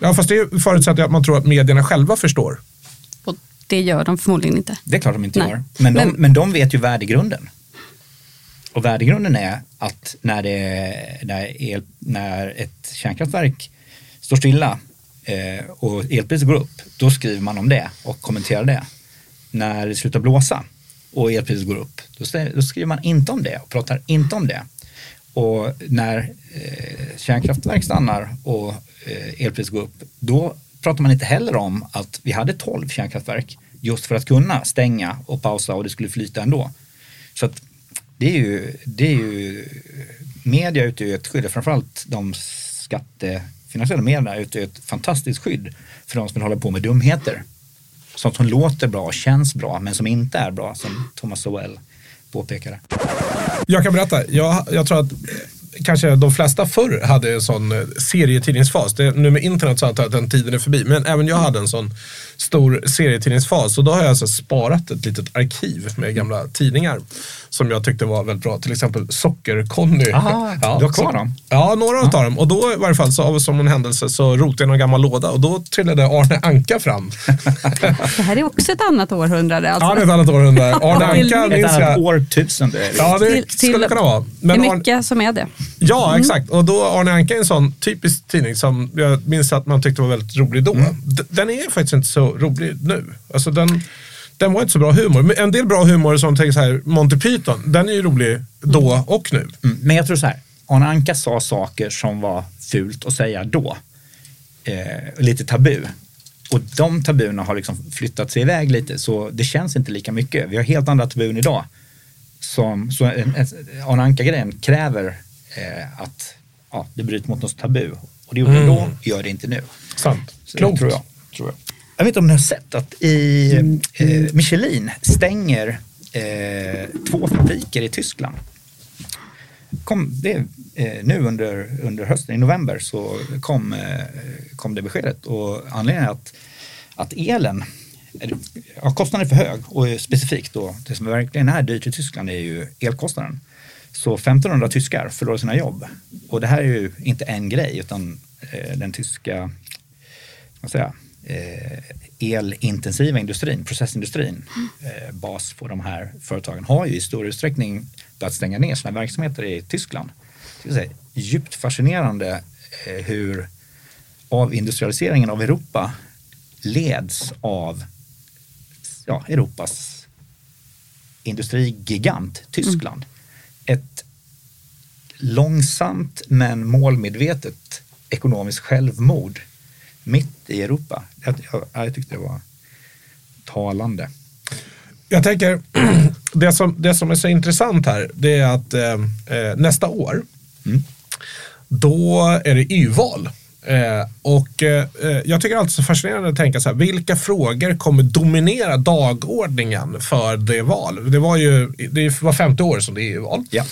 Ja, fast det förutsätter att man tror att medierna själva förstår. Och det gör de förmodligen inte. Det är klart de inte Nej. gör. Men de, Men- men de vet ju värdegrunden. Och värdegrunden är att när, det, när, el, när ett kärnkraftverk står stilla eh, och elpriset går upp, då skriver man om det och kommenterar det. När det slutar blåsa och elpriset går upp, då, då skriver man inte om det och pratar inte om det. Och när eh, kärnkraftverk stannar och eh, elpriset går upp, då pratar man inte heller om att vi hade 12 kärnkraftverk just för att kunna stänga och pausa och det skulle flyta ändå. Så att det är ju, det är ju media utgör ju ett skydd, framförallt de skattefinansierade medierna utgör ett fantastiskt skydd för de som vill hålla på med dumheter. Sånt som låter bra och känns bra men som inte är bra, som Thomas Sowell påpekade. Jag kan berätta, jag, jag tror att eh, kanske de flesta förr hade en sån eh, serietidningsfas. Det, nu med internet så antar jag att den tiden är förbi. Men även jag hade en sån stor serietidningsfas. Och då har jag alltså sparat ett litet arkiv med gamla tidningar. Som jag tyckte var väldigt bra. Till exempel Socker-Conny. Aha, du har kvar dem? Ja, några av dem. Och då i varje fall, så, av som en händelse, så rotade jag någon gammal låda. Och då trillade Arne Anka fram. Det här är också ett annat århundrade. Alltså. ja, det är ett annat århundrade. Arne Till- Anka Ett minns annat jag. årtusende. Ja, det Till- till- skulle kunna vara. det är Arne- mycket som är det. Ja, exakt. Och då Arne Anka är en sån typisk tidning som jag minns att man tyckte var väldigt rolig då. D- Den är faktiskt inte så rolig nu. Alltså den, den var inte så bra humor. Men en del bra humor som tänker så här, Monty Python, den är ju rolig då och nu. Mm, Men jag tror så här, Arne Anka sa saker som var fult att säga då. Eh, lite tabu. Och de tabuna har liksom flyttat sig iväg lite så det känns inte lika mycket. Vi har helt andra tabun idag. Som, så en, en, Arne Anka-grejen kräver eh, att ja, det bryter mot något tabu. Och det gjorde det då, gör det inte nu. Sant. Klokt. Tror jag, tror jag. Jag vet inte om ni har sett att i eh, Michelin stänger eh, två fabriker i Tyskland. Kom, det, eh, nu under, under hösten, i november, så kom, eh, kom det beskedet. Och anledningen är att, att elen, ja, kostnaden är för hög och specifikt då, det som verkligen är dyrt i Tyskland är ju elkostnaden. Så 1500 tyskar förlorar sina jobb. Och det här är ju inte en grej utan eh, den tyska vad säger elintensiva industrin, processindustrin, eh, bas på de här företagen, har ju i stor utsträckning börjat stänga ner sina verksamheter i Tyskland. Jag säga, djupt fascinerande eh, hur avindustrialiseringen av Europa leds av ja, Europas industrigigant Tyskland. Ett långsamt men målmedvetet ekonomiskt självmord mitt i Europa. Jag, jag, jag tyckte det var talande. Jag tänker, det som, det som är så intressant här, det är att eh, eh, nästa år, Mm. då är det EU-val. Eh, och eh, jag tycker alltid så fascinerande att tänka så här, vilka frågor kommer dominera dagordningen för det val? Det var ju, det var 50 år som det är EU-val. Ja.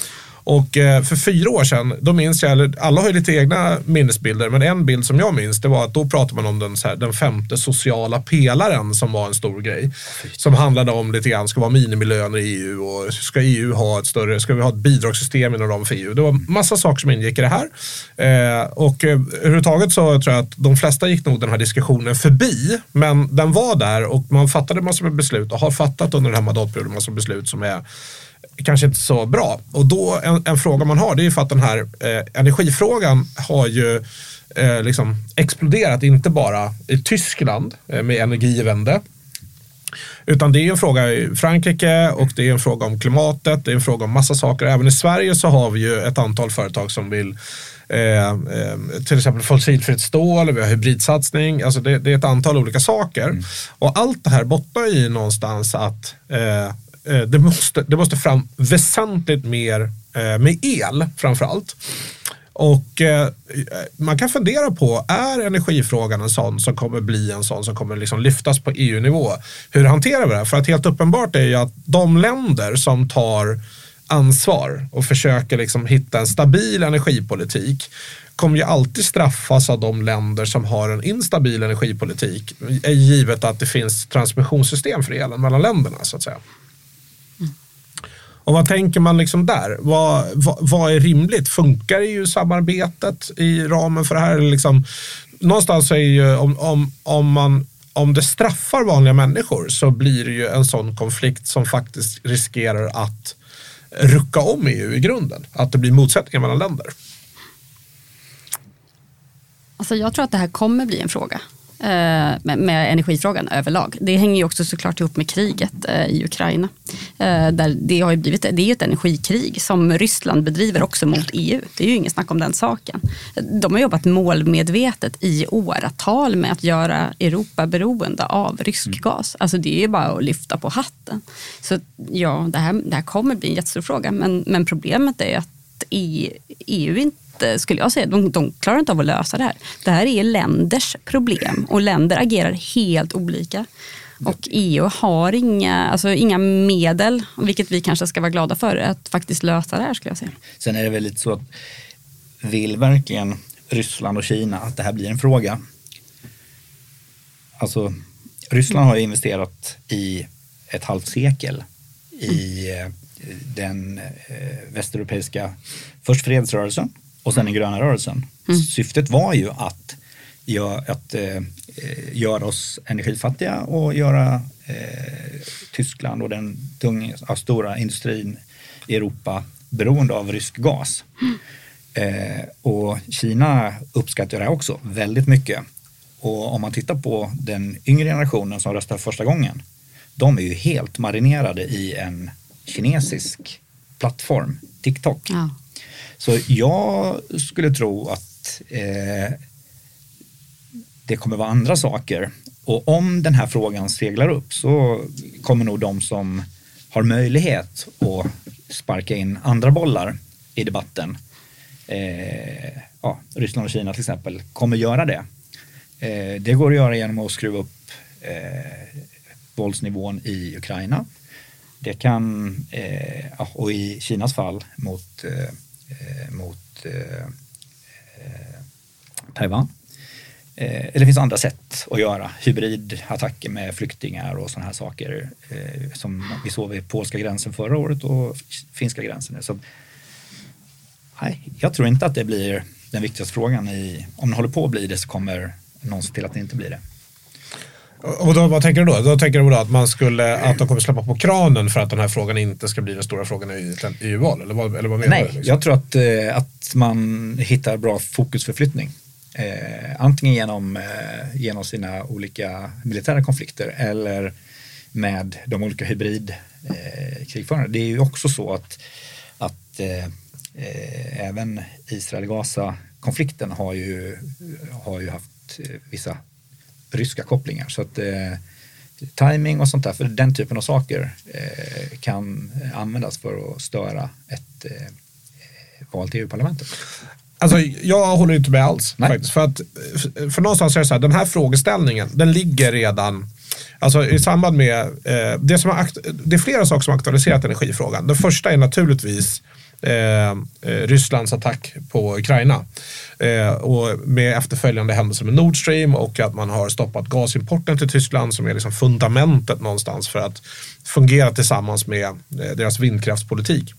Och eh, för fyra år sedan, då minns jag, eller alla har ju lite egna minnesbilder, men en bild som jag minns det var att då pratade man om den, så här, den femte sociala pelaren som var en stor grej. Som handlade om lite grann, ska vara minimilöner i EU och ska EU ha ett större, ska vi ha ett bidragssystem inom ramen för EU? Det var massa saker som ingick i det här. Eh, och eh, överhuvudtaget så tror jag att de flesta gick nog den här diskussionen förbi, men den var där och man fattade massor med beslut och har fattat under den här mandatperioden massor med beslut som är kanske inte så bra. Och då en, en fråga man har det är ju för att den här eh, energifrågan har ju eh, liksom exploderat, inte bara i Tyskland eh, med energivände. Utan det är en fråga i Frankrike och det är en fråga om klimatet, det är en fråga om massa saker. Även i Sverige så har vi ju ett antal företag som vill eh, eh, till exempel fossilfritt stål, vi har hybridsatsning, alltså det, det är ett antal olika saker. Och allt det här bottnar i någonstans att eh, Eh, det, måste, det måste fram väsentligt mer eh, med el framför allt. Och eh, eh, man kan fundera på, är energifrågan en sån som kommer bli en sån som kommer liksom lyftas på EU-nivå? Hur hanterar vi det? För att helt uppenbart är ju att de länder som tar ansvar och försöker liksom hitta en stabil energipolitik kommer ju alltid straffas av de länder som har en instabil energipolitik. Givet att det finns transmissionssystem för elen mellan länderna så att säga. Och vad tänker man liksom där? Vad, vad, vad är rimligt? Funkar EU-samarbetet i ramen för det här? Liksom, någonstans är ju om, om, om man om det straffar vanliga människor så blir det ju en sån konflikt som faktiskt riskerar att rucka om EU i grunden. Att det blir motsättningar mellan länder. Alltså jag tror att det här kommer bli en fråga. Eh, med, energifrågan överlag. Det hänger ju också såklart ihop med kriget eh, i Ukraina. Eh, där det, har blivit, det är ju ett energikrig som Ryssland bedriver också mot EU. Det är ju inget snack om den saken. De har jobbat målmedvetet i åratal med att göra Europa beroende av rysk mm. gas. Alltså det är ju bara att lyfta på hatten. Så ja, det här, det här kommer bli en jättestor fråga. Men, men problemet är att EU inte Eh, Eh, skulle jag säga, de, de klarar inte av att lösa det här. Det här är länders problem och länder agerar helt olika. Och EU har inga, alltså inga medel, vilket vi kanske ska vara glada för, att faktiskt lösa det här skulle jag säga. Sen är det väl lite så att vill verkligen Ryssland och Kina att det här blir en fråga? Alltså, Ryssland har ju investerat i ett halvt sekel i eh, den eh, västeuropeiska, först fredsrörelsen och sen den gröna rörelsen. Mm. Syftet var ju att, gör, att eh, göra oss energifattiga och göra eh, Tyskland och den tunga, stora industrin i Europa beroende av rysk gas. Mm. Eh, och Kina uppskattar det också väldigt mycket. Och om man tittar på den yngre generationen som röstar första gången, de är ju helt marinerade i en kinesisk plattform, TikTok. Ja. Så jag skulle tro att eh, det kommer vara andra saker. Och om den här frågan seglar upp så kommer nog de som har möjlighet att sparka in andra bollar i debatten, eh, ja, Ryssland och Kina till exempel, kommer göra det. Eh, det går att göra genom att skruva upp eh, våldsnivån i Ukraina. Det kan, eh, och i Kinas fall mot eh, Eh, mot eh, eh Taiwan. Eh, eller det finns andra sätt att göra hybridattacker med flyktingar och sådana här saker som vi såg vid polska gränsen förra året och finska gränsen nu. Så, nej, jag tror inte att det blir den viktigaste frågan. I, om den håller på att bli det så kommer någon se till att det inte blir det. Och då, vad tänker du då? Då tänker du då att man skulle, att de kommer släppa på kranen för att den här frågan inte ska bli den stora frågan i EU-val? Eller vad, eller vad menar Nej, du? Liksom? jag tror att, eh, att man hittar bra fokusförflyttning. Eh, antingen genom, eh, genom sina olika militära konflikter eller med de olika hybridkrigförarna. Eh, det är ju också så att, att eh, eh även Israel-Gaza-konflikten har ju, har ju haft vissa ryska kopplingar. Så att eh, timing och sånt där, för den typen av saker eh, kan användas för att störa ett eh, val till EU-parlamentet. Alltså, jag håller inte med alls. Faktiskt. För, att, för någonstans är det så här, den här frågeställningen, den ligger redan Alltså i samband med, eh, det, som har, det är flera saker som har aktualiserat energifrågan. Den första är naturligtvis eh, eh, Rysslands attack på Ukraina. Eh, och med efterföljande händelser med Nord Stream och att man har stoppat gasimporten till Tyskland som är liksom fundamentet någonstans för att fungera tillsammans med eh, deras vindkraftspolitik.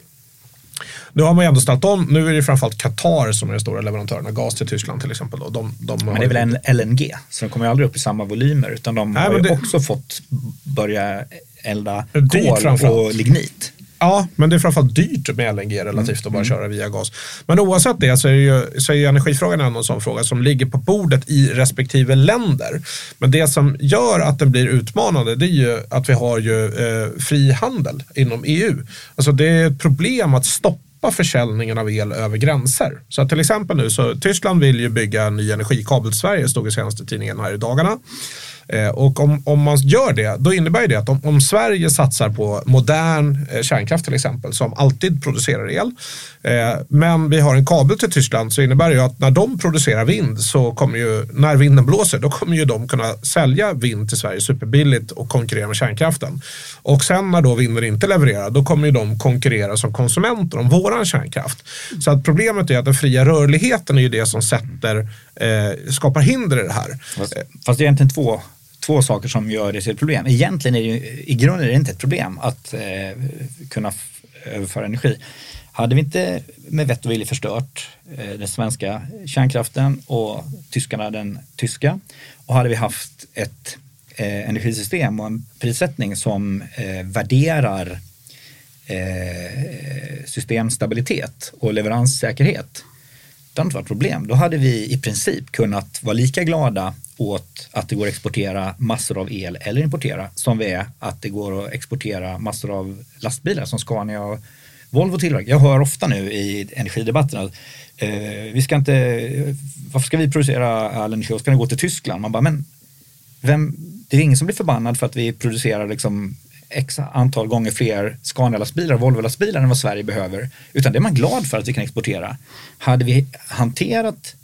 Nu har man ju ändå ställt om. Nu är det framförallt Qatar som är den stora leverantören av gas till Tyskland till exempel. De, de Men det är väl en LNG, så de kommer aldrig upp i samma volymer utan de Nej, har ju det... också fått börja elda kol och lignit. Ja, men det är framförallt dyrt med LNG relativt att bara mm. köra via gas. Men oavsett det så är, ju, så är energifrågan en sån fråga som ligger på bordet i respektive länder. Men det som gör att den blir utmanande det är ju att vi har ju eh, fri handel inom EU. Alltså det är ett problem att stoppa försäljningen av el över gränser. Så till exempel nu så Tyskland vill ju bygga en ny energikabel till Sverige, stod i senaste tidningen här i dagarna. Eh, och om, om man gör det, då innebär det att om, om Sverige satsar på modern eh, kärnkraft till exempel, som alltid producerar el, eh, men vi har en kabel till Tyskland så innebär det att när de producerar vind så kommer ju, när vinden blåser, då kommer ju de kunna sälja vind till Sverige superbilligt och konkurrera med kärnkraften. Och sen när då vinden inte levererar, då kommer ju de konkurrera som konsumenter om våran kärnkraft. Så att problemet är att den fria rörligheten är ju det som sätter, eh, skapar hinder i det här. Fast, fast det är egentligen två två saker som gör det till ett problem. Egentligen är det ju, i grunden är det inte ett problem att eh, kunna överföra energi. hade vi inte med vett och vilja förstört eh, den svenska kärnkraften och tyskarna den tyska och hade vi haft ett eh, energisystem och en prissättning som eh, värderar eh, systemstabilitet och leveranssäkerhet. Hade inte varit problem. Då hade vi i princip kunnat vara lika glada åt att det går att exportera massor av el eller importera som vi är att det går att exportera massor av lastbilar som Scania och Volvo tillverkar. Jag hör ofta nu i energidebatten att eh, vi ska inte, varför ska vi producera all energi ska den gå till Tyskland? Man bara, men vem, det är ingen som blir förbannad för att vi producerar liksom x antal gånger fler Scania-lastbilar och Volvo-lastbilar än vad Sverige behöver. Utan det är man glad för att vi kan exportera. Hade vi hanterat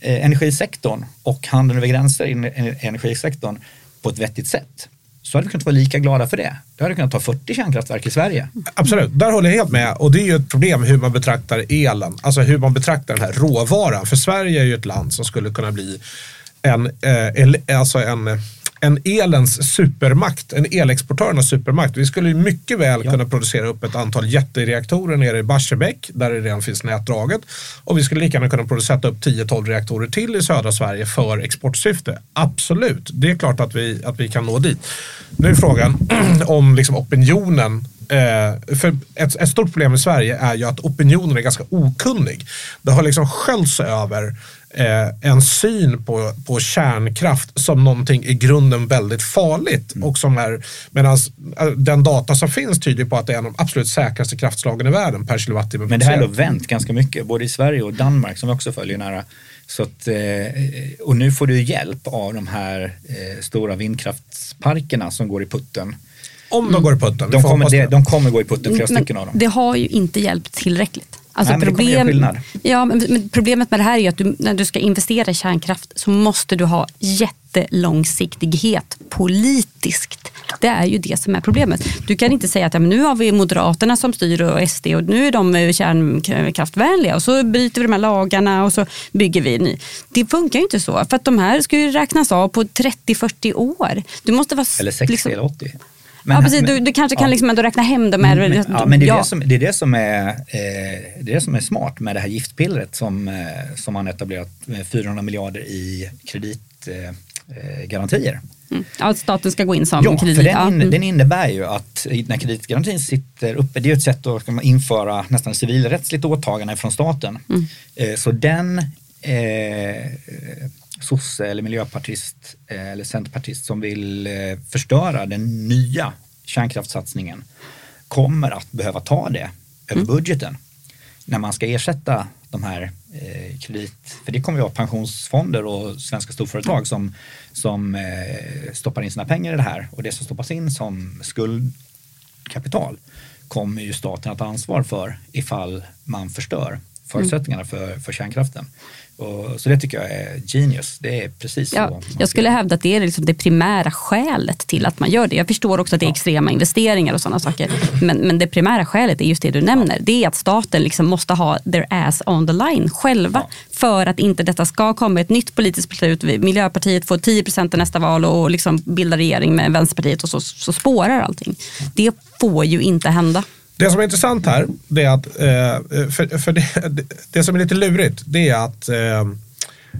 eh, energisektorn och handeln över gränser i energisektorn på ett vettigt sätt så hade vi kunnat vara lika glada för det. Då hade vi kunnat ta 40 kärnkraftverk i Sverige. Absolut, där håller jag helt med. Och det är ju ett problem hur man betraktar elen. Alltså hur man betraktar den här råvaran. För Sverige är ju ett land som skulle kunna bli en, eh, alltså en en elens supermakt, en elexportörernas supermakt. Vi skulle mycket väl ja. kunna producera upp ett antal jättereaktorer nere i Barsebäck där det redan finns nätdraget. Och vi skulle lika gärna kunna producera upp 10-12 reaktorer till i södra Sverige för exportsyfte. Absolut, det är klart att vi, att vi kan nå dit. Nu är frågan om liksom opinionen Eh, för ett, ett, stort problem i Sverige är ju att opinionen är ganska okunnig. Det har liksom sköljts över eh, en syn på, på kärnkraft som någonting i grunden väldigt farligt. Mm. Och som är, medan eh, den data som finns tyder på att det är en av de absolut säkraste kraftslagen i världen per kilowattimme. Men det här har vänt ganska mycket, både i Sverige och Danmark som vi också följer nära. Så att, eh, och nu får du hjälp av de här eh, stora vindkraftsparkerna som går i putten. Om de går i putten. De kommer, det, de kommer gå i putten, flera stycken av dem. Det har ju inte hjälpt tillräckligt. Alltså Nej, problem, ja, men problemet med det här är att du, när du ska investera i kärnkraft så måste du ha jättelångsiktighet politiskt. Det är ju det som är problemet. Du kan inte säga att ja, men nu har vi Moderaterna som styr och SD och nu är de kärnkraftvänliga och så bryter vi de här lagarna och så bygger vi ny. Det funkar ju inte så för att de här ska ju räknas av på 30-40 år. Du måste vara, eller 60 liksom, eller 80. Men, ja, precis. Du, du kanske kan ja. liksom ändå räkna hem dem. Men, ja, men det är, ja. det, som, det, är det, som är, eh, det är det som är smart med det här giftpillret som, eh, som man etablerat med 400 miljarder i kreditgarantier. Eh, Mm. Ja, att staten ska gå in som ja, kredit. För den, in, mm. den innebär ju att när kreditgarantin sitter uppe, det är ett sätt att införa nästan civilrättsligt åtagande från staten. Mm. Eh, så den eh, sosse eller miljöpartist eh, eller centerpartist som vill eh, förstöra den nya kärnkraftssatsningen kommer att behöva ta det över mm. budgeten när man ska ersätta de här eh, kredit... För det kommer ju vara pensionsfonder och svenska storföretag som, som eh, stoppar in sina pengar i det här och det som stoppas in som skuldkapital kommer ju staten att ta ansvar för ifall man förstör förutsättningarna för, för kärnkraften. Och, så det tycker jag är genius. Det är precis ja, så. Jag skulle hävda att det är liksom det primära skälet till att man gör det. Jag förstår också att det är extrema investeringar och sådana saker. Men, men det primära skälet är just det du nämner. Det är att staten liksom måste ha their ass on the line själva. Ja. För att inte detta ska komma ett nytt politiskt beslut. Miljöpartiet får 10 procent i nästa val och liksom bildar regering med Vänsterpartiet och så, så spårar allting. Det får ju inte hända. Det som är intressant här, det är att, eh, för, för det, det, som är lite lurigt, det är att eh,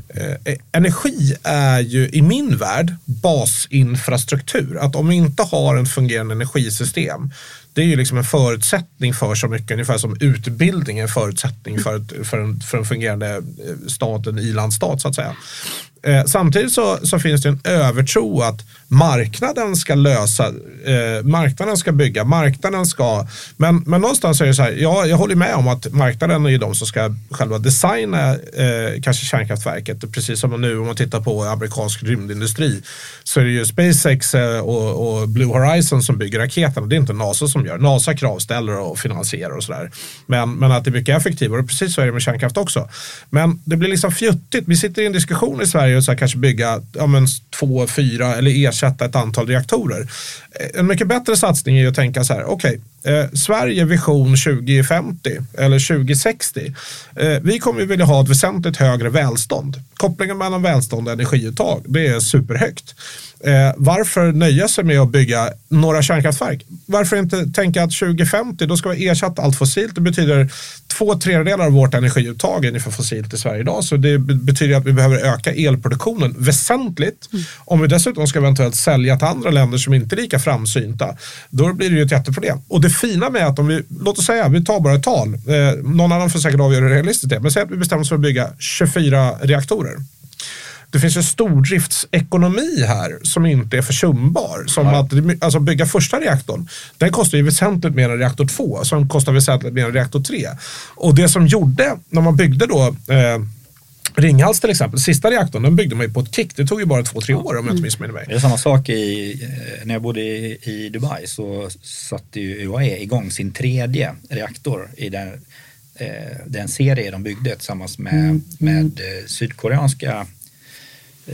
eh, energi är ju i min värld basinfrastruktur. Att om vi inte har en fungerande energisystem, det är ju liksom en förutsättning för så mycket, ungefär som utbildning är en förutsättning för, för, en, för en fungerande stat, en i-landsstat så att säga. Eh, samtidigt så, så, finns det en övertro att marknaden ska lösa, eh, marknaden ska bygga, marknaden ska, men, men någonstans är det så här, ja, jag håller med om att marknaden är ju de som ska själva designa eh, kanske kärnkraftverket, precis som nu om man tittar på amerikansk rymdindustri så är det ju SpaceX eh, och, och, Blue Horizon som bygger raketerna, det är inte NASA som gör, NASA kravställer och finansierar och sådär. Men, men att det är mycket effektivare och precis så är det med kärnkraft också. Men det blir liksom fjuttigt, vi sitter i en diskussion i Sverige och så kanske bygga ja, men, två, fyra eller ersätta ett antal reaktorer. Eh, en mycket bättre satsning är att tänka så här, okej, okay, eh, Sverige vision 2050 eller 2060. Eh, vi kommer ju vilja ha ett väsentligt högre välstånd. Kopplingen mellan välstånd och energiuttag, det är superhögt. Eh, varför nöja sig med att bygga några kärnkraftverk? Varför inte tänka att 2050 då ska vi ersätta allt fossilt? Det betyder två tredjedelar av vårt energiuttag är ungefär fossilt i Sverige idag. Så det betyder att vi behöver öka elproduktionen väsentligt. Mm. Om vi dessutom ska eventuellt sälja till andra länder som inte är lika framsynta, då blir det ju ett jätteproblem. Och det fina med att om vi, låt oss säga, vi tar bara ett tal, eh, någon annan får säkert avgöra hur realistiskt det är, men säg att vi bestämmer oss för att bygga 24 reaktorer det finns en stordriftsekonomi här som inte är försumbar. Som ja. att alltså bygga första reaktorn, den kostar ju väsentligt mer än reaktor 2 som kostar väsentligt mer än reaktor 3. Och det som gjorde, när man byggde då eh, Ringhals till exempel, sista reaktorn, den byggde man ju på ett kick. Det tog ju bara två, tre år om jag inte missminner mig. Det är samma sak i, eh, när jag bodde i, i Dubai så satte ju UAE igång sin tredje reaktor i den, eh, den serie de byggde tillsammans med, mm. med eh, sydkoreanska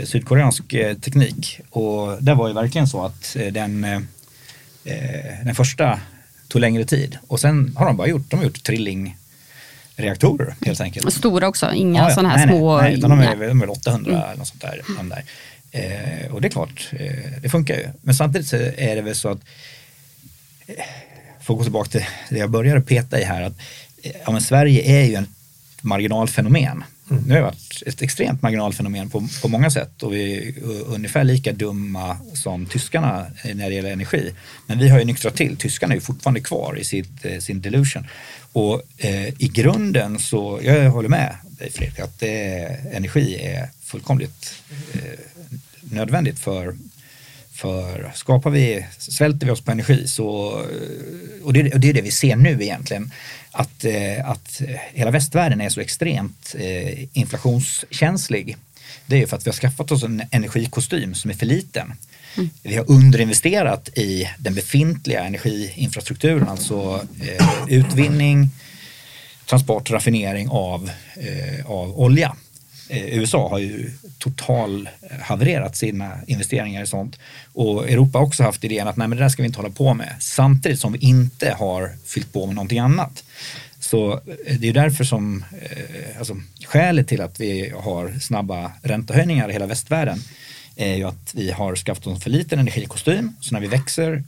sydkoreansk eh, teknik. Och det var ju verkligen så att eh, den, den första tog längre tid och sen har de bara gjort, de har gjort trillingreaktorer helt enkelt. Stora också, inga ja, ja. sådana här nej, små? Nej, utan de är, de är 800 mm. eller något sånt där. De där. Eh, och det är klart, eh, det funkar ju. Men samtidigt så är det väl så att, eh, för att gå tillbaka till det jag började peta i här, att ja, Sverige är ju ett marginalfenomen. Mm. Nu har det varit ett extremt marginalfenomen på, på många sätt och vi är ungefär lika dumma som tyskarna eh, när det gäller energi. Men vi har ju nyktrat till. Tyskarna är ju fortfarande kvar i sitt, eh, sin delusion. Och eh, i grunden så, jag håller med dig Fredrik, att eh, energi är fullkomligt eh, nödvändigt för för skapar vi, svälter vi oss på energi så, eh, och det, och det är det vi ser nu egentligen, att, eh, att hela västvärlden är så extremt eh, inflationskänslig. Det är för att vi har skaffat oss en energikostym som är för liten. Mm. Vi har underinvesterat i den befintliga energiinfrastrukturen, alltså eh, utvinning, transport, raffinering av, av olja. Eh, USA har ju total eh, havererat sina investeringar i sånt. Och Europa har också haft idén att nej men det där ska vi inte hålla på med. Samtidigt som vi inte har fyllt på med någonting annat. Så eh, det är därför som, alltså, skälet till att vi har snabba räntehöjningar i hela västvärlden är ju att vi har skaffat oss för liten energikostym. Så när vi växer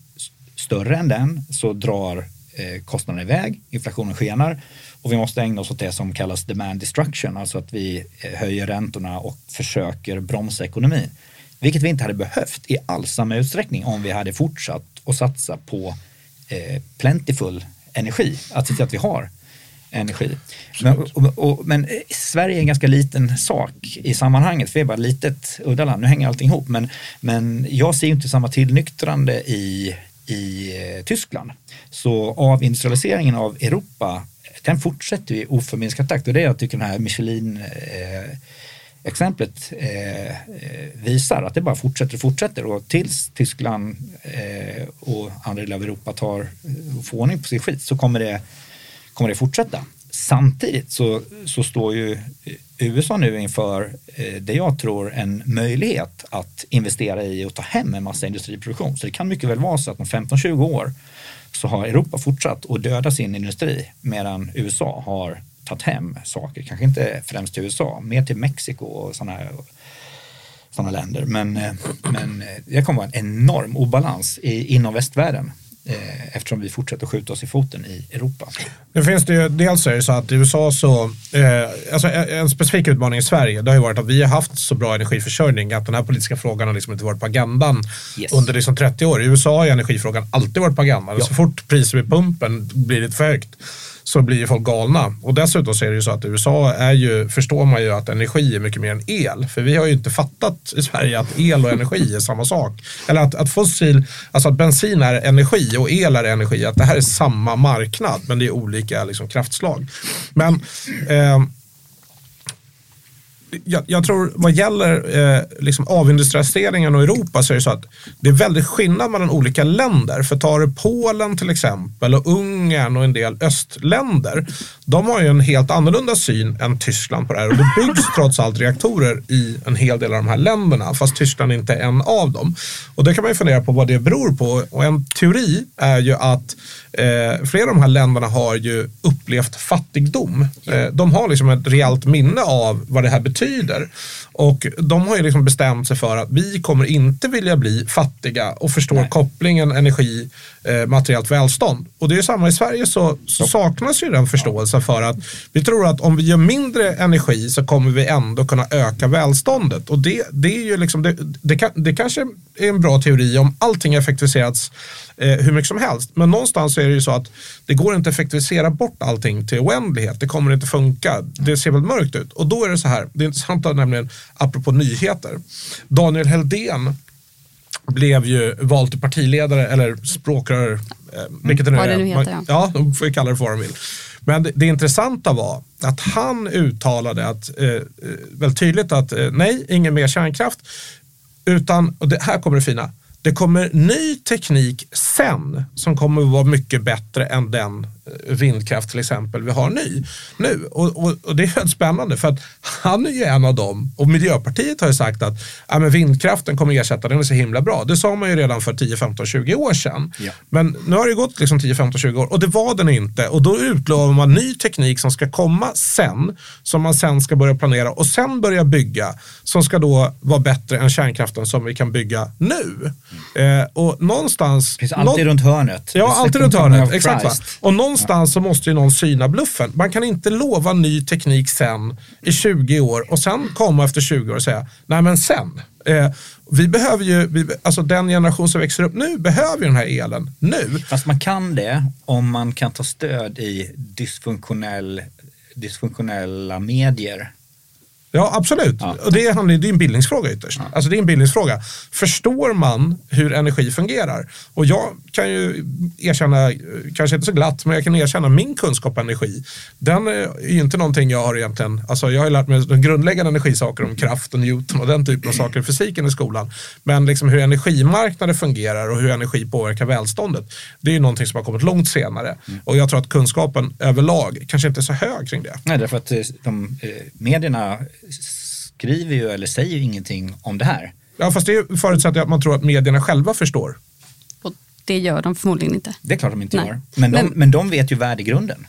större än den så drar kostnaderna iväg, inflationen skenar och vi måste ägna oss åt det som kallas demand destruction, alltså att vi eh, höjer räntorna och försöker bromsa ekonomin. Vilket vi inte hade behövt i alls samma utsträckning om vi hade fortsatt att satsa på eh, plentiful energi, att se till att vi har energi. Men, och, och, men, Sverige är en ganska liten sak i sammanhanget, för vi är bara ett litet udda land. Nu hänger allting ihop, men, men jag ser inte samma tillnyktrande i, i eh, Tyskland. Så avindustrialiseringen av Europa den fortsätter i oförminskad takt och det jag tycker den här Michelin eh, exemplet eh, visar att det bara fortsätter och fortsätter och tills Tyskland eh, och andra delar av Europa tar eh, och får ordning på sin skit så kommer det, kommer det fortsätta. Samtidigt så, så står ju USA nu inför eh, det jag tror en möjlighet att investera i och ta hem en massa industriproduktion. Så det kan mycket väl vara så att om 15-20 år så har Europa fortsatt att döda sin industri medan USA har tagit hem saker, kanske inte främst till USA, mer till Mexiko och sådana såna länder. Men, eh, men eh, det kommer vara en enorm obalans i, inom västvärlden eh, eftersom vi fortsätter skjuta oss i foten i Europa. Nu finns det ju, dels är det så att i USA så, eh, alltså en specifik utmaning i Sverige, det har ju varit att vi har haft så bra energiförsörjning att den här politiska frågan har liksom inte varit på agendan yes. under liksom 30 år. I USA har energifrågan alltid varit på agendan. Ja. Så fort priset vid pumpen blir lite för högt så blir ju folk galna. Och dessutom så är det ju så att i USA är ju, förstår man ju att energi är mycket mer än el. För vi har ju inte fattat i Sverige att el och energi är samma sak. Eller att, att fossil, alltså att bensin är energi och el är energi. Att det här är samma marknad men det är olika liksom, kraftslag. Men eh, jag, jag, tror vad gäller eh, liksom avindustrialiseringen och Europa så är det så att det är väldigt skillnad mellan olika länder. För tar du Polen till exempel och Ungern och en del östländer. De har ju en helt annorlunda syn än Tyskland på det här och det byggs trots allt reaktorer i en hel del av de här länderna fast Tyskland inte är en av dem. Och det kan man ju fundera på vad det beror på och en teori är ju att eh, flera av de här länderna har ju upplevt fattigdom. Eh, de har liksom ett reellt minne av vad det här betyder betyder. Och de har ju liksom bestämt sig för att vi kommer inte vilja bli fattiga och förstår Nej. kopplingen energi, eh, materiellt välstånd. Och det är ju samma i Sverige så, så saknas ju den förståelsen för att vi tror att om vi gör mindre energi så kommer vi ändå kunna öka välståndet. Och det, det är ju liksom, det, det, kan, det kanske är en bra teori om allting effektiviserats eh, hur mycket som helst. Men någonstans är det ju så att det går inte att effektivisera bort allting till oändlighet. Det kommer inte funka. Det ser väldigt mörkt ut. Och då är det så här, det är intressant nämligen, apropå nyheter. Daniel Heldén blev ju vald till partiledare eller språkrör. Eh, vilket det nu är. det nu heter, Man- ja. ja, de får ju kalla det för vad de vill. Men det, det intressanta var att han uttalade att, eh, eh, väldigt tydligt att eh, nej, ingen mer kärnkraft. Utan, och det, här kommer det fina, det kommer ny teknik sen som kommer att vara mycket bättre än den vindkraft till exempel vi har ny, nu. Och, och, och det är väldigt spännande för att han är ju en av dem och Miljöpartiet har ju sagt att ja, men vindkraften kommer ersätta, den är så himla bra. Det sa man ju redan för 10, 15, 20 år sedan. Ja. Men nu har det gått liksom 10, 15, 20 år och det var den inte. Och då utlovar man ny teknik som ska komma sen, som man sen ska börja planera och sen börja bygga, som ska då vara bättre än kärnkraften som vi kan bygga nu. Eh, och någonstans... Det finns alltid runt hörnet. Ja, alltid runt hörnet. Exakt. Va? Och någonstans så måste ju någon syna bluffen. Man kan inte lova ny teknik sen i 20 år och sen komma efter 20 år och säga, nej men sen. Eh, vi behöver ju, vi, alltså den generation som växer upp nu behöver ju den här elen nu. Fast man kan det om man kan ta stöd i dysfunktionell, dysfunktionella medier. Ja, absolut. Ja. Och det, handlar, det är en bildningsfråga ytterst. Alltså det är en bildningsfråga. Förstår man hur energi fungerar? Och jag kan ju erkänna, eh, kanske inte så glatt, men jag kan erkänna min kunskap om energi. Den är ju inte någonting jag har egentligen, alltså jag har ju lärt mig de grundläggande energisaker om kraft och Newton och den typen av saker i fysiken i skolan. Men liksom hur energimarknader fungerar och hur energi påverkar välståndet, det är ju någonting som har kommit långt senare. Och jag tror att kunskapen överlag kanske inte är så hög kring det. Nej, därför att eh, de, eh, medierna skriver ju eller säger ju ingenting om det här. Ja, fast det förutsätter att man tror att medierna själva förstår. Och det gör de förmodligen inte. Det är klart de inte Nej. gör. Men de, Men- men de vet ju värdegrunden.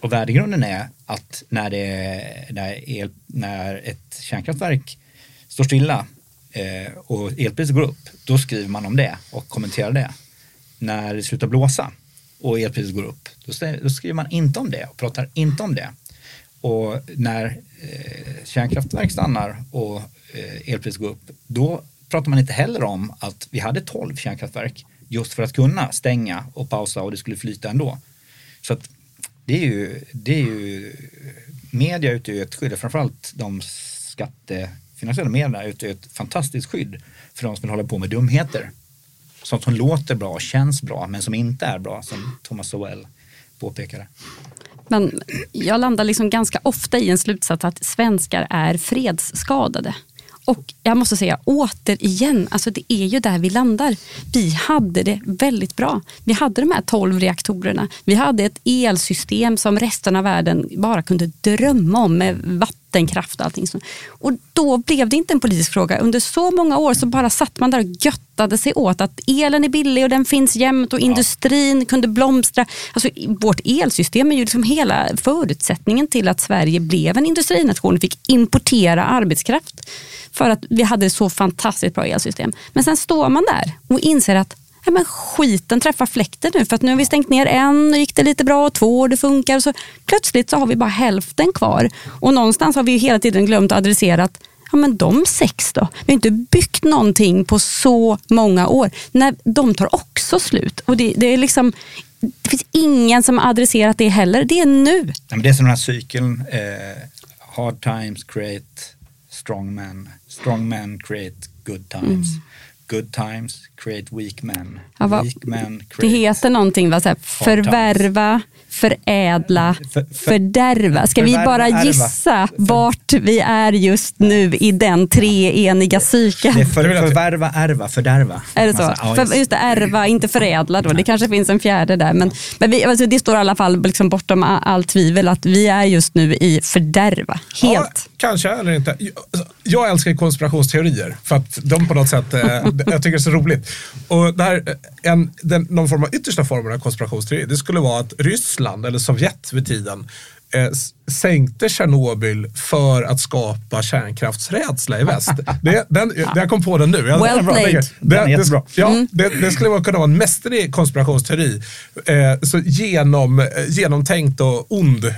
Och värdegrunden är att när, det, när, el, när ett kärnkraftverk står stilla eh, och elpriset går upp, då skriver man om det och kommenterar det. När det slutar blåsa och elpriset går upp, då, då skriver man inte om det och pratar inte om det. Och när eh, kärnkraftverk stannar och eh, elpriset går upp, då pratar man inte heller om att vi hade 12 kärnkraftverk just för att kunna stänga och pausa och det skulle flyta ändå. Så att det är ju, det är ju media utgör ju ett skydd, framförallt de skattefinansierade medierna utgör ett fantastiskt skydd för de som vill hålla på med dumheter. Sånt som låter bra och känns bra men som inte är bra som Thomas Sowell påpekade. Men jag landar liksom ganska ofta i en slutsats att svenskar är fredsskadade. Och jag måste säga återigen, alltså det är ju där vi landar. Vi hade det väldigt bra. Vi hade de här 12 reaktorerna. Vi hade ett elsystem som resten av världen bara kunde drömma om med vatten vattenkraft och allting. Och då blev det inte en politisk fråga. Under så många år så bara satt man där och göttade sig åt att elen är billig och den finns jämt och industrin kunde blomstra. Alltså, vårt elsystem är ju liksom hela förutsättningen till att Sverige blev en industrination och fick importera arbetskraft för att vi hade så fantastiskt bra elsystem. Men sen står man där och inser att ja, men skiten träffar fläkten nu för att nu har vi stängt ner en och gick det lite bra och två och det funkar. Så plötsligt så har vi bara hälften kvar och någonstans har vi ju hela tiden glömt att adressera att ja, men de sex då? Vi har inte byggt någonting på så många år. Nej, de tar också slut och det, det är liksom det finns ingen som har adresserat det heller. Det är nu. Nej, men det är som den här cykeln, eh, hard times create strong men, strong men create good times. Good times create weak men. Ja, vad- weak men Det heter någonting, va? Så här, förvärva, förädla, För- för- fördärva. Ska vi förvärva, bara ärva. gissa vart vi är just nu i den treeniga cykeln? Det är för, förvärva, ärva, fördärva. Är det så? Ja, För, just. det, ärva, inte förädla då. Det kanske finns en fjärde där. Men, men vi, alltså, det står i alla fall liksom bortom allt tvivel att vi är just nu i fördärva. Ja, Helt kanske eller inte. Jag- älskar konspirationsteorier för att de på något sätt, eh, jag tycker det är så roligt. Och där, eh, en, den, någon form av yttersta formen av konspirationsteori, det skulle vara att Ryssland eller Sovjet vid tiden eh, sänkte Tjernobyl för att skapa kärnkraftsrädsla i väst. Det, den, jag kom på den nu. Jag, Well played. det, Den är det, jättebra. ja, det, det skulle vara- kunna vara en mästerlig konspirationsteori. Eh, så genom, eh, genomtänkt och ond. Eh,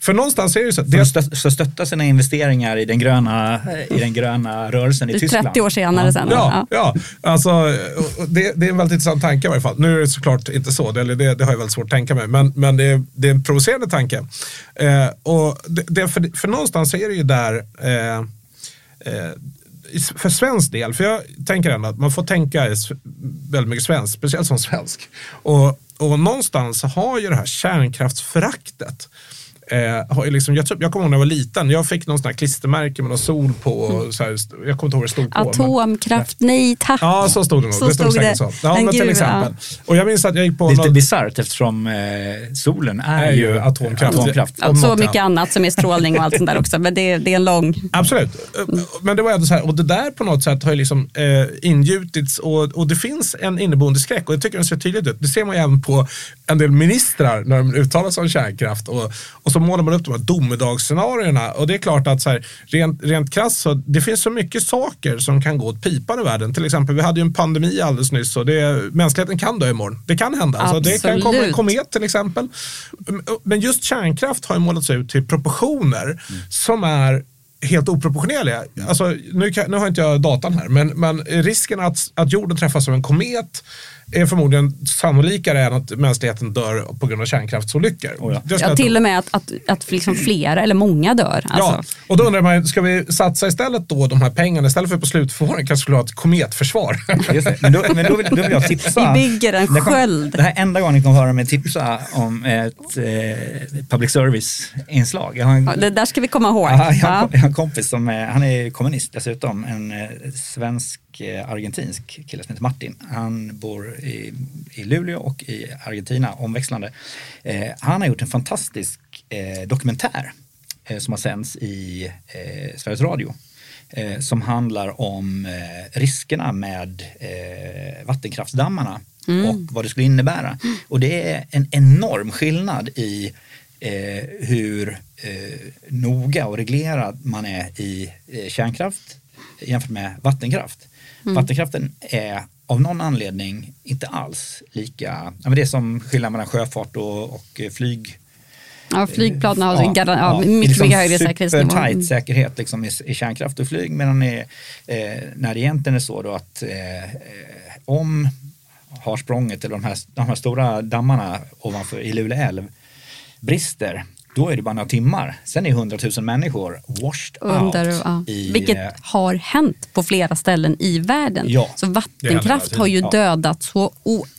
för någonstans är det ju så det, så stötta sina investeringar i den gröna, i den gröna rörelsen i Det är Tyskland. 30 år senare sen. Ja, ja. Alltså, det, det är en väldigt intressant tanke i varje fall. Nu är det såklart inte så, det, det, det har jag väldigt svårt att tänka mig, men, men det, är, det är en provocerande tanke. Eh, och det, det, för, för någonstans är det ju där eh, eh, för svensk del, för jag tänker ändå att man får tänka väldigt mycket svenskt, speciellt som svensk. Och, och någonstans har ju det här kärnkraftsföraktet Eh, har liksom, jag, jag kommer ihåg när jag var liten, jag fick någon sån här klistermärke med någon sol på. Och så här, jag kommer inte ihåg vad det stod på. men- Atomkraft, nej tack. Ja, så stod det nog. Så det stod stod det. så. Ja, Men men till exempel. Och jag minns att jag gick på lite någon, bisarrt eftersom eh, solen är, är ju atomkraft. atomkraft. Ja, om så mycket annat som är strålning och allt sånt där också. Men det, det är en lång... Absolut. Men det var ändå så här, och det där på något sätt har ju liksom eh, ingjutits och, och det finns en inneboende skräck och jag tycker den ser tydligt ut. Det ser man ju även på en del ministrar när de uttalar sig om kärnkraft och, och så målar man upp de här domedagsscenarierna och det är klart att så här, rent, rent krasst så det finns så mycket saker som kan gå åt pipan i världen. Till exempel, vi hade ju en pandemi alldeles nyss och det, mänskligheten kan dö imorgon. Det kan hända. Alltså, det kan komma en Absolut. komet till exempel. Men just kärnkraft har ju målats ut till proportioner som är helt oproportionerliga. Alltså, nu, kan, nu har inte jag datan här, men, men risken att, att jorden träffas av en komet är förmodligen sannolikare än att mänskligheten dör på grund av kärnkraftsolyckor. Oh ja. Ja, jag till och med att, att, att liksom flera eller många dör. Ja, Alltså. och då undrar man, ska vi satsa istället då de här pengarna, istället för på slutförvaring kanske skulle ha ett kometförsvar? Men, då, men då, vill, då vill jag tipsa. Vi bygger en sköld. Det här är enda gången ni kommer höra mig tipsa om ett eh, public service-inslag. En, Ja, det där ska vi komma ihåg. Ja, jag, har, Ja. jag har en kompis som är, han är kommunist dessutom, en eh, svensk-argentinsk kille som heter Martin. Han bor i, i Luleå och i Argentina omväxlande. Eh, han har gjort en fantastisk eh, dokumentär eh, som har sänds i eh, Sveriges Radio. Eh, som handlar om eh, riskerna med eh, vattenkraftsdammarna och vad det skulle innebära. Och det är en enorm skillnad i eh, hur eh, noga och reglerad man är i eh, kärnkraft jämfört med vattenkraft. Vattenkraften är av någon anledning inte alls lika, ja, men det är som skillnaden mellan sjöfart och, och eh, flyg. Ja, flygplanen har ja, ja, ja, mycket, liksom mycket högre säkerhetsnivå. Supertight Mm. säkerhet liksom i, i kärnkraft och flyg medan det, eh, när det egentligen är så då att eh, eh, om Harsprånget eller de här, de här stora dammarna ovanför i Luleå älv brister då är det bara några timmar. Sen är 100 000 människor washed Under, out. ja. i, Vilket eh, har hänt på flera ställen i världen. Ja. Så vattenkraft har ju Ja. dödat så oändligt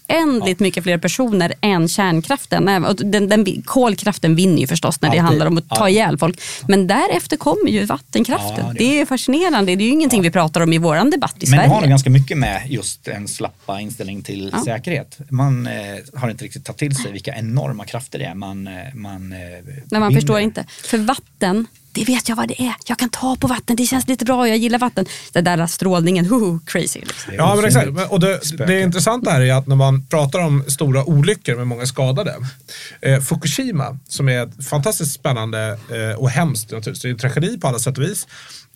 mycket fler personer än kärnkraften. Den, den, kolkraften vinner ju förstås när det handlar om att ta ihjäl folk. Men därefter kommer ju vattenkraften. Det- är fascinerande. Det är ju ingenting vi pratar om i vår debatt i Men det har nog Sverige. ganska mycket med just en slappa inställning till säkerhet. Man eh, har inte riktigt tagit till sig vilka enorma krafter det är man, eh, man eh, Men man vinner. förstår inte. För vatten, det vet jag vad det är. Jag kan ta på vatten, det känns lite bra, jag gillar vatten. Den där strålningen, hoho, crazy. Liksom. Ja, men exakt. Och det, det intressanta här är att när man pratar om stora olyckor med många skadade. Eh, Fukushima, som är ett fantastiskt spännande eh, och hemskt naturligtvis. Det är en tragedi på alla sätt och vis.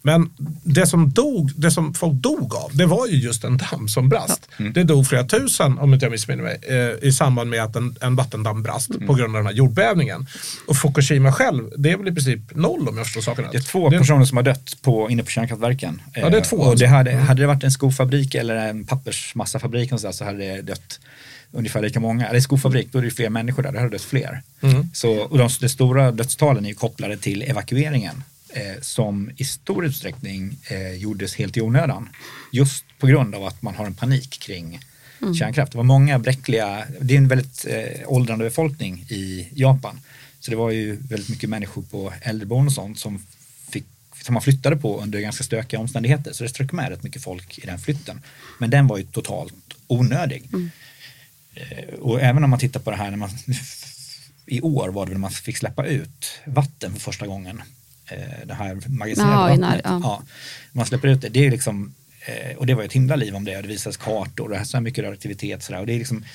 Men det som, dog, det som folk dog av, det var ju just en damm som brast. Mm. Det dog flera tusen, om inte jag missminner mig, eh, i samband med att en, en vattendamm brast Mm. på grund av den här jordbävningen. Och Fukushima själv, det är väl i princip noll om jag förstår saken Det är rätt. två Det- personer som har dött på, inne på kärnkraftverken. Ja, det är två Eh, Och alltså. det hade, hade det varit en skofabrik eller en pappersmassafabrik någonstans så hade det dött ungefär lika många. Eller skofabrik, då är det ju fler människor där, det hade dött fler. Mm. Så, och de, de stora dödstalen är ju kopplade till evakueringen eh, som i stor utsträckning eh, gjordes helt i onödan. Just på grund av att man har en panik kring kärnkraft. Det var många bräckliga, det är en väldigt eh, åldrande befolkning i Japan. Så det var ju väldigt mycket människor på äldreboenden och sånt som, fick, som man flyttade på under ganska stökiga omständigheter. Så det strök med rätt mycket folk i den flytten. Men den var ju totalt onödig. Eh, Och även om man tittar på det här när man i år var det väl man fick släppa ut vatten för första gången. Eh, Det här magasinerade Jaha, i vattnet. när- ja. ja. Man släpper ut det, det är liksom, eh, och det var ett himla liv om det. Det visades kartor och så här mycket radioaktivitet. Så där. Och det är liksom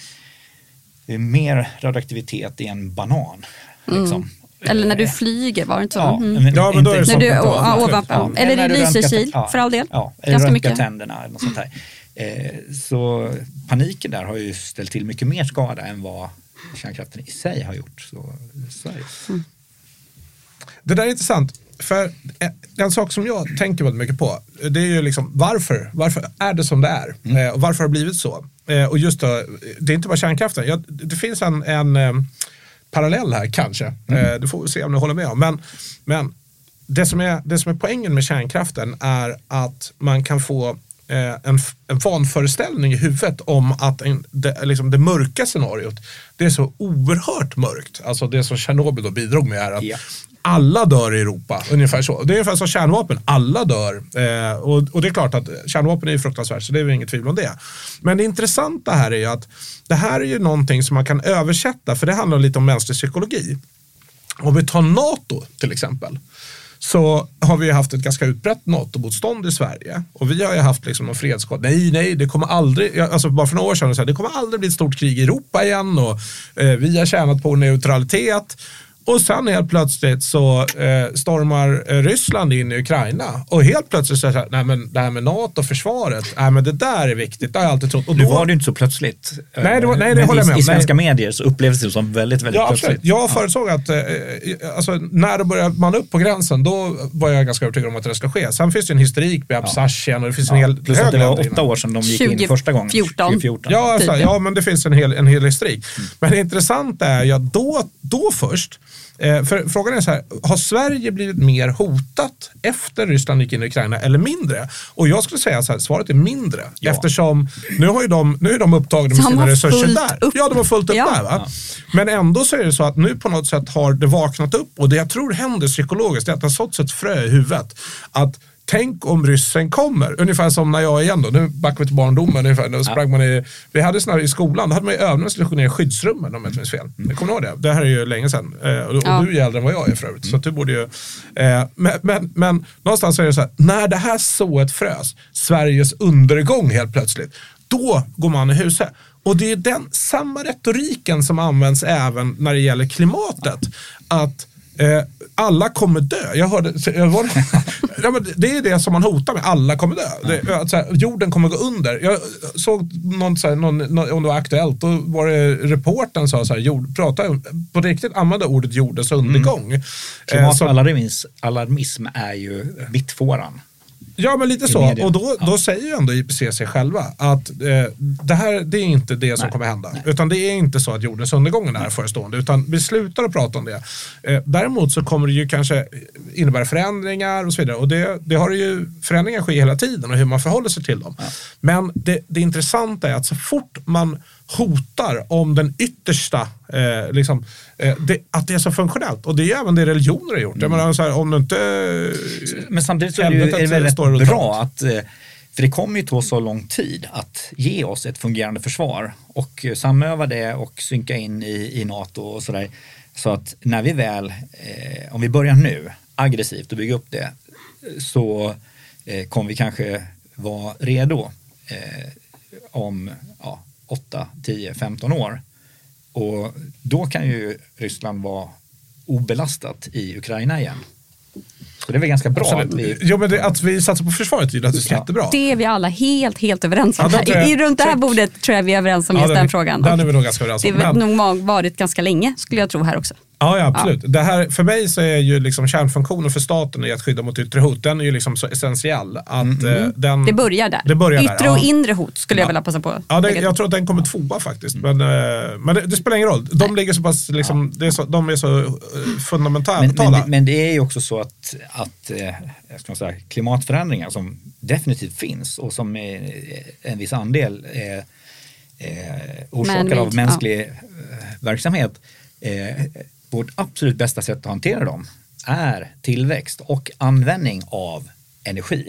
det är mer radioaktivitet i en banan. Mm. Liksom. Eller när du flyger, var det inte så? Ja, Mm. men Ja, men då är det När du, ja, ovanpå. Ja, Eller i Lysekil, ja, för all del. Ja, eller Ganska mycket. tänderna eller något sånt där. Eh, så paniken där har ju ställt till mycket mer skada än vad kärnkraften i sig har gjort. Så, så är det. Det där är intressant. För en sak som jag tänker väldigt mycket på, det är ju liksom varför? Varför är det som det är? Eh, och varför har det blivit så? Eh, och just då, det är inte bara kärnkraften. Jag, det finns en, en eh, parallell här kanske. Eh, det får se om du håller med om. Men, men det, som är, det som är poängen med kärnkraften är att man kan få eh, en, en vanföreställning i huvudet om att en, det, liksom det mörka scenariot, det är så oerhört mörkt. Alltså det som Tjernobyl då bidrog med är att Ja alla dör i Europa, ungefär så. Det är ungefär som kärnvapen, alla dör. Eh, och, och det är klart att kärnvapen är ju fruktansvärt, så det är väl inget tvivel om det. Men det intressanta här är ju att det här är ju någonting som man kan översätta, för det handlar lite om mänsklig psykologi. Om vi tar NATO till exempel så har vi ju haft ett ganska utbrett NATO-motstånd i Sverige. Och vi har ju haft liksom någon fredskod. Nej, nej, det kommer aldrig, alltså bara för några år sedan, så här, det kommer aldrig bli ett stort krig i Europa igen och eh, vi har tjänat på neutralitet. Och sen helt plötsligt så eh, stormar eh, Ryssland in i Ukraina. Och helt plötsligt så är det så här, nej men det här med NATO och försvaret, nej men det där är viktigt, det har jag alltid trott. Och Nu då- var det ju inte så plötsligt. Nej, det var- nej, det Men håller jag i, med om. I svenska Nej. medier så upplevs det som väldigt, väldigt Ja, plötsligt. absolut. Jag förutsåg att eh, alltså, när det började man upp på gränsen, då var jag ganska övertygad om att det skulle ske. Sen finns det en historik med Absachien och det finns en hel Plus hög att det var åtta år sedan de gick in första gången. 2014. 2014. Ja, alltså, ja. ja, men det finns en hel, en hel historik. Men det intressanta är ju att då, då först, eh, för frågan är så här, har Sverige blivit mer hotat efter Ryssland gick in i Ukraina eller mindre? Och jag skulle säga så här, svaret är mindre. Ja. Eftersom nu, har de, nu är de upptagna med De sina resurser där. upp. Ja, de har fullt upp Ja. där. Va? Men ändå så är det så att nu på något sätt har det vaknat upp och det jag tror händer psykologiskt är att det har såtts ett frö i huvudet. Att Tänk om ryssen kommer, ungefär som när jag igen då, nu backar vi till barndomen, ungefär, då sprang man i, vi hade såna här i skolan, då hade man ju övningar som skulle gå ner i skyddsrummen om jag inte minns fel. Mm. Kommer du ihåg det? Det här är ju länge sedan. Eh, och, och Ja. du är äldre än vad jag är för övrigt, så att du borde ju... Eh, men, men, men någonstans är det så här, när det här sået frös, Sveriges undergång helt plötsligt, då går man i huset. Och det är den samma retoriken som används även när det gäller klimatet. Att alla kommer dö. Jag hörde, jag var, ja, men det är det som man hotar med, alla kommer dö. Det, så här, jorden kommer gå under. Jag såg någon, så här, någon, någon, om det var aktuellt, då var det reporten sa så här, jord, prata, på riktigt använda ordet jordens undergång. Eh, så- Klimatalarmism alarmism är ju mittfåran. Ja, men lite så. media. Och då, Ja. då säger ju ändå IPCC själva att eh, det här det är inte det som Nej. kommer hända. Utan det är inte så att jordens undergång är förestående. Utan vi slutar att prata om det. Eh, däremot så kommer det ju kanske innebära förändringar och så vidare. Och det, det har ju, förändringar sker hela tiden och hur man förhåller sig till dem. Men det, det intressanta är att så fort man hotar om den yttersta, eh, liksom, eh, det, att det är så funktionellt. Och det är även det religioner har gjort. Jag menar, så här, om du inte... Men samtidigt så är det, ju, är det Helvetet väl står runt rätt bra hörnet. att, eh, för det kommer ju ta så lång tid att ge oss ett fungerande försvar och eh, samöva det och synka in i, i NATO och sådär. Så att när vi väl, eh, om vi börjar nu aggressivt och bygga upp det, eh, så eh, kommer vi kanske vara redo eh, om ja, 8, 10, 15 år. Och då kan ju Ryssland vara obelastat i Ukraina igen. Så det är väl ganska bra att Absolut. vi... Jo, men det, att vi satsar på försvaret är ju naturligtvis Ja. jättebra. Det är vi alla helt, helt överens om. Ja, jag- I, runt det här bordet tror jag vi är överens om Ja, just den- den frågan. den är vi nog ganska överens det om. har Men- nog varit ganska länge skulle jag tro här också. Ja, ja absolut. Det här, för mig så är ju liksom kärnfunktionen för staten i att skydda mot yttre hot, den är ju liksom så essentiell. Att, eh, den, Det börjar där. Det börjar där, Yttre ja. och inre hot skulle jag Ja. vilja passa på. Ja, till. jag tror att den kommer tvåa faktiskt. Men, eh, men det, det spelar ingen roll. De ligger så pass, liksom, det är så, de är så eh, fundamentala. Men, men, det- men det är ju också så att, att eh, ska säga, klimatförändringar som definitivt finns och som är en viss andel är eh, orsakade Man-made, av mänsklig eh, verksamhet. Eh, vårt absolut bästa sätt att hantera dem är tillväxt och användning av energi.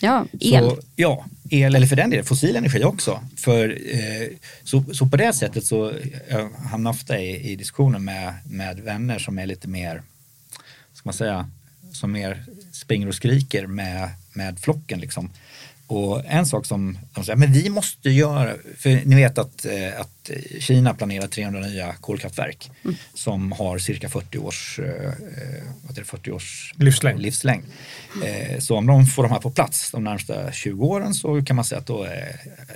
Ja, el. Så, ja, el eller för den delen fossil energi också. För, eh, så, så på det sättet så jag hamnar ofta i, i diskussioner med, med vänner som är lite mer, ska man säga, som mer springer och skriker med, med flocken liksom. Och en sak som de säger, men vi måste göra, för ni vet att, eh, att Kina planerar 300 nya kolkraftverk Mm. som har cirka 40 års, eh, vad är det, 40 års Livslängd. livslängd. Eh, Så om de får de här på plats de närmsta 20 åren så kan man säga att då eh,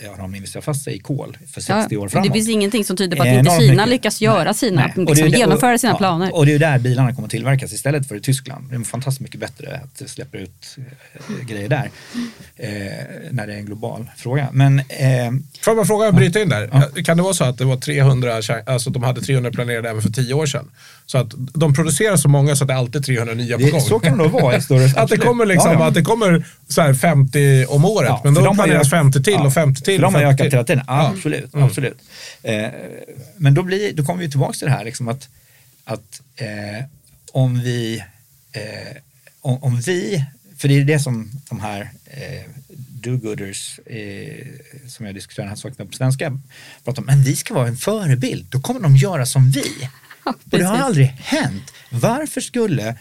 ja, de investerar fast sig i kol för 60 år framåt. det finns ingenting som tyder på att Eh, inte Kina mycket. lyckas göra Nej, sina, nej. Och liksom, är det- genomföra och- sina ja, planer. Och det är där bilarna kommer tillverkas istället för i Tyskland. Det är fantastiskt mycket bättre att släppa ut eh, grejer där eh, när det är en global fråga. Men eh, Får jag bara fråga, jag bryter in där. Kan det vara så att det var 300, kärn- alltså de hade 300 planerade även för 10 år sedan? Så att de producerar så många så att det alltid är 300 nya på det, gång? så kan det nog vara i större Att det kommer, liksom, Ja, ja. Att det kommer så här 50 om året, Ja, men då de planeras ju- 50 till ja, och 50 till. För de har 50 ökat till. hela tiden, Ja. absolut. Mm. absolut. Eh, men då, blir, då kommer vi tillbaka till det här liksom att, att eh, om vi, eh, om, om vi, för det är det som de här eh, do-gooders eh, som jag diskuterar den här saken på svenska pratar om, men vi ska vara en förebild, då kommer de göra som vi. Ja, Och det har aldrig hänt. Varför skulle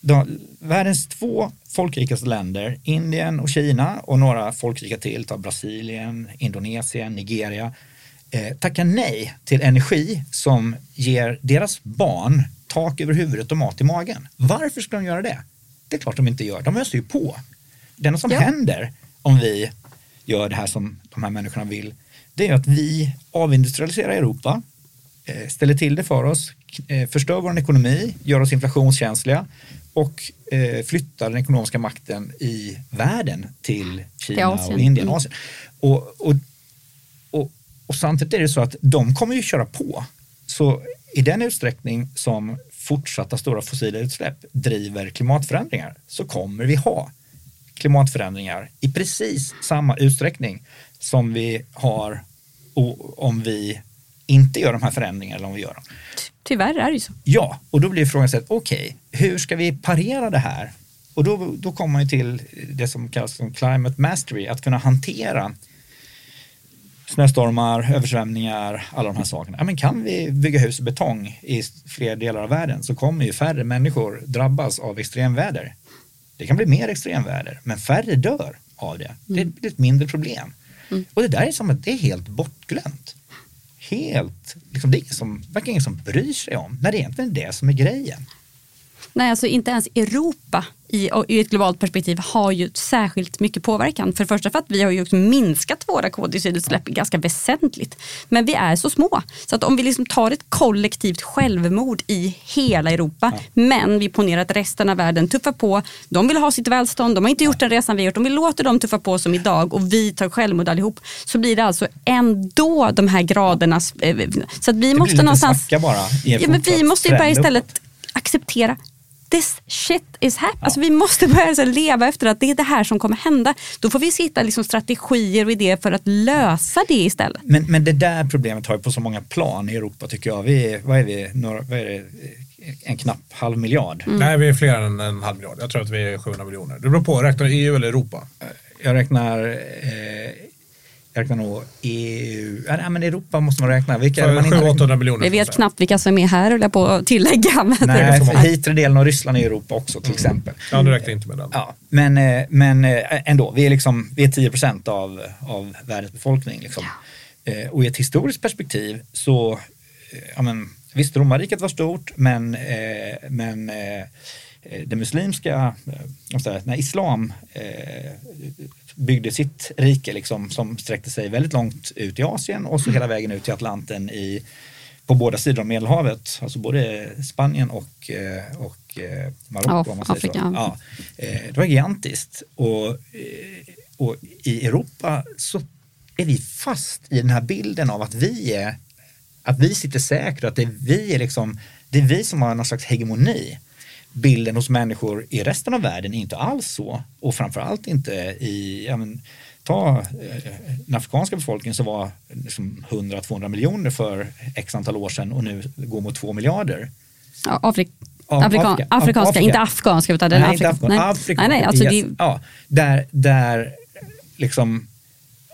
de, världens två folkrikaste länder, Indien och Kina och några folkrika till, ta Brasilien, Indonesien, Nigeria, eh, tacka nej till energi som ger deras barn tak över huvudet och mat i magen. Varför ska de göra det? Det är klart de inte gör. De öser ju på. Det enda som Ja. händer om vi gör det här som de här människorna vill, det är att vi avindustrialiserar Europa, eh, ställer till det för oss, eh, förstör vår ekonomi, gör oss inflationskänsliga och eh, flyttar den ekonomiska makten i världen till Kina Asien. och Indien Mm. och Asien. Och, och, och, och samtidigt är det så att de kommer ju köra på. Så i den utsträckning som fortsatta stora fossila utsläpp driver klimatförändringar så kommer vi ha klimatförändringar i precis samma utsträckning som vi har om vi inte gör de här förändringarna eller om vi gör dem. Tyvärr är det ju så. Ja, och då blir frågan så här, okej, hur ska vi parera det här? Och då, då kommer man ju till det som kallas som climate mastery, att kunna hantera snöstormar, översvämningar, alla de här sakerna. Ja, men kan vi bygga hus i betong i fler delar av världen så kommer ju färre människor drabbas av extremväder. Det kan bli mer extremväder, men färre dör av det. Det blir ett mindre problem. Och det där är som att det är helt bortglömt. Helt, liksom, det är ingen som, verkar ingen som bryr sig om, när det egentligen är det som är grejen. Nej, alltså inte ens Europa i, i ett globalt perspektiv har ju särskilt mycket påverkan. För det första för att vi har ju också minskat våra koldioxidutsläpp ganska väsentligt. Men vi är så små. Så att om vi liksom tar ett kollektivt självmord i hela Europa, men vi ponerar att resten av världen tuffar på. De vill ha sitt välstånd, de har inte gjort den resan vi har gjort. Om vi låter dem tuffa på som idag och vi tar självmord allihop, så blir det alltså ändå de här graderna. Så att vi måste någonstans... bara Ja, men vi måste ju bara trend istället acceptera this shit is happening. Alltså, vi måste börja så här, leva efter att det är det här som kommer hända. Då får vi hitta liksom, strategier och idéer för att lösa det istället. Men, men det där problemet har ju på så många plan i Europa tycker jag. Vi vad är vi, några, vad är det, en knapp halv miljard. Nej, vi är fler än en halv miljard. Jag tror att vi är 700 miljoner. Det beror på, räknar EU eller Europa? Jag räknar, eh, jag räknar nog EU, ja, nej, men Europa måste man räkna. Vilka är det man inte 700-800 miljoner. Vi vet knappt vilka som är här, höll jag på att tillägga. Men Nej, för hitre delen av Ryssland är Europa också till exempel. Ja, du räknar inte med den. Ja, men, eh, men eh, ändå, vi är, liksom, vi är 10 procent av, av världens befolkning. Liksom. Eh, Och i ett historiskt perspektiv så, ja, men, visst romarriket var stort men, men det muslimska, jag säga, när islam byggde sitt rike liksom, som sträckte sig väldigt långt ut i Asien och så hela vägen ut till Atlanten i, på båda sidor av Medelhavet, alltså både Spanien och, eh, och eh, Marocko. Om säger Afrika. Ja, eh, det var gigantiskt. Och, och i Europa så är vi fast i den här bilden av att vi är att vi sitter säkra, att det är vi, liksom, det är vi som har någon slags hegemoni. Bilden hos människor i resten av världen är inte alls så. Och framförallt inte i, ja, men, ta eh, den afrikanska befolkningen som var liksom 100-200 miljoner för x antal år sedan och nu går mot 2 miljarder. Ja, Afrik Afrika, Afrika. afrikanska, Afrika. inte afghanska utan den Nej, Afrika. inte Afghan, Afrika. nej, nej, alltså Yes. det, ja, där, där liksom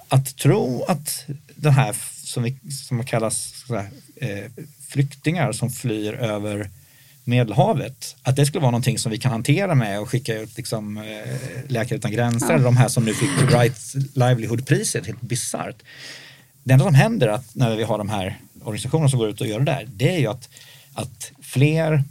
att tro att det här som, vi, som kallas här, eh, flyktingar som flyr över Medelhavet, att det skulle vara någonting som vi kan hantera med och skicka ut liksom, eh, Läkare utan gränser, ja. eller de här som nu fick Rights Livelihood-priset, helt bisarrt. Det enda som händer att när vi har de här organisationerna som går ut och gör det där, det är ju att, att fler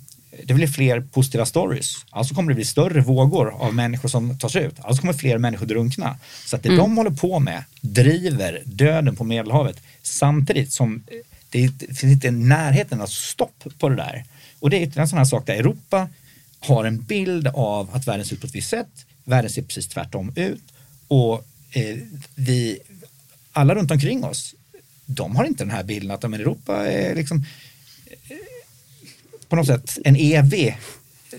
det blir fler positiva stories. Alltså kommer det bli större vågor av människor som tar sig ut. Alltså kommer fler människor drunkna. Så att det mm. de håller på med driver döden på Medelhavet samtidigt som det, finns inte närheten av stopp på det där. Och det är en sån här sak där Europa har en bild av att världen ser ut på ett visst sätt. Världen ser precis tvärtom ut. Och eh, vi, alla runt omkring oss, de har inte den här bilden att men Europa är liksom eh, på något sätt en evig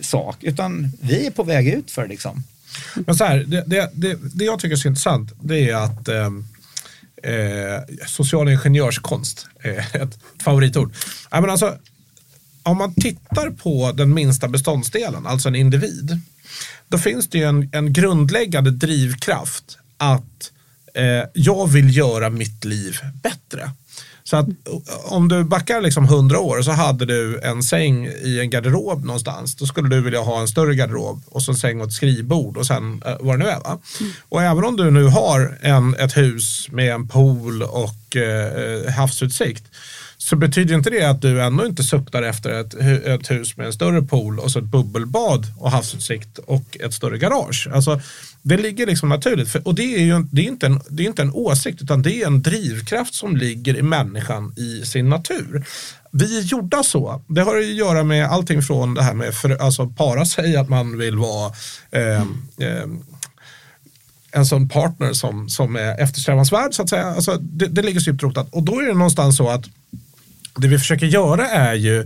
sak, utan vi är på väg ut för liksom. Men så här, det, det, det, det jag tycker är så intressant, det är att eh, eh, social ingenjörskonst är ett favoritord. Ja, men alltså, om man tittar på den minsta beståndsdelen, alltså en individ, då finns det ju en, en grundläggande drivkraft att eh, jag vill göra mitt liv bättre. Så att om du backar liksom 100 år så hade du en säng i en garderob någonstans. Då skulle du vilja ha en större garderob och så en säng och ett skrivbord och sen eh, vad det nu är. Va? Mm. Och även om du nu har en, ett hus med en pool och eh, havsutsikt så betyder inte det att du ändå inte suktar efter ett, ett hus med en större pool och så ett bubbelbad och havsutsikt och ett större garage. Alltså, det ligger liksom naturligt. och det är ju det är inte, en, det är inte en åsikt utan det är en drivkraft som ligger i människan i sin natur. Vi är gjorda så. Det har att göra med allting från det här med för, alltså para sig, att man vill vara eh, eh, en sån partner som, som är eftersträvansvärd så att säga. Alltså, det, det ligger så djupt rotat. Och då är det någonstans så att det vi försöker göra är ju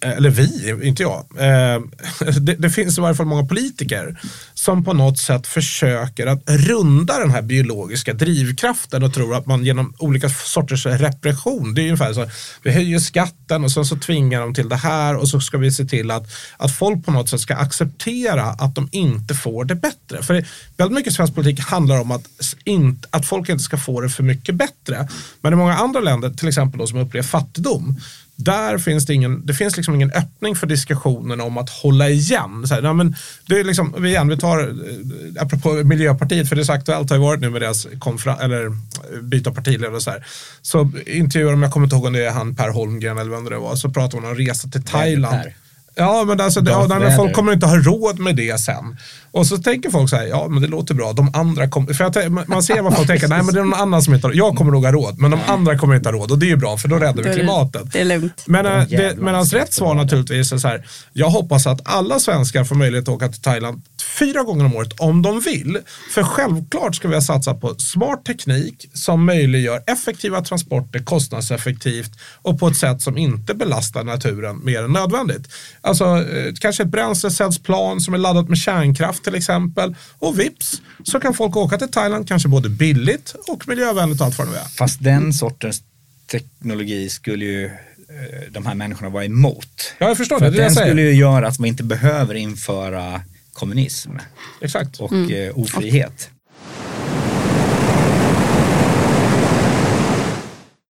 eh, eller vi, inte jag. Eh, det, det, finns i varje fall många politiker som på något sätt försöker att runda den här biologiska drivkraften och tror att man genom olika sorters repression, det är ungefär så, vi höjer skatten och sen så tvingar de till det här och så ska vi se till att, att folk på något sätt ska acceptera att de inte får det bättre. För väldigt mycket svensk politik handlar om att, inte, att folk inte ska få det för mycket bättre. Men i många andra länder, till exempel då, som upplever fattigdom, där finns det ingen, det finns liksom ingen öppning för diskussionen om att hålla igen. Så här, nej men det är liksom, igen, vi tar, eh, apropå Miljöpartiet, för det är så aktuellt har ju varit nu med deras konfra, eller byta partiledare och så här. Så intervjuar de, jag kommer inte ihåg om det är han Per Holmgren eller vem det var, så pratar man om resa till Thailand. Ja, men alltså, ja, folk kommer inte ha råd med det sen. Och så tänker folk så här, ja men det låter bra, de andra kommer, för jag, man ser vad folk tänker, nej men det är någon annan som inte har jag kommer nog ha råd, men de andra kommer inte ha råd och det är ju bra för då räddar vi klimatet. Det är lugnt. Men äh, det, medans rätt svar naturligtvis är så här, jag hoppas att alla svenskar får möjlighet att åka till Thailand fyra gånger om året om de vill. För självklart ska vi satsa på smart teknik som möjliggör effektiva transporter kostnadseffektivt och på ett sätt som inte belastar naturen mer än nödvändigt. Alltså eh, kanske ett bränslecellsplan som är laddat med kärnkraft till exempel. Och vips så kan folk åka till Thailand, kanske både billigt och miljövänligt och allt vad det är. Fast den sortens teknologi skulle ju eh, de här människorna vara emot. Ja, jag förstår För det. det den skulle ju göra att man inte behöver införa kommunism Exakt. och mm. Eh, ofrihet.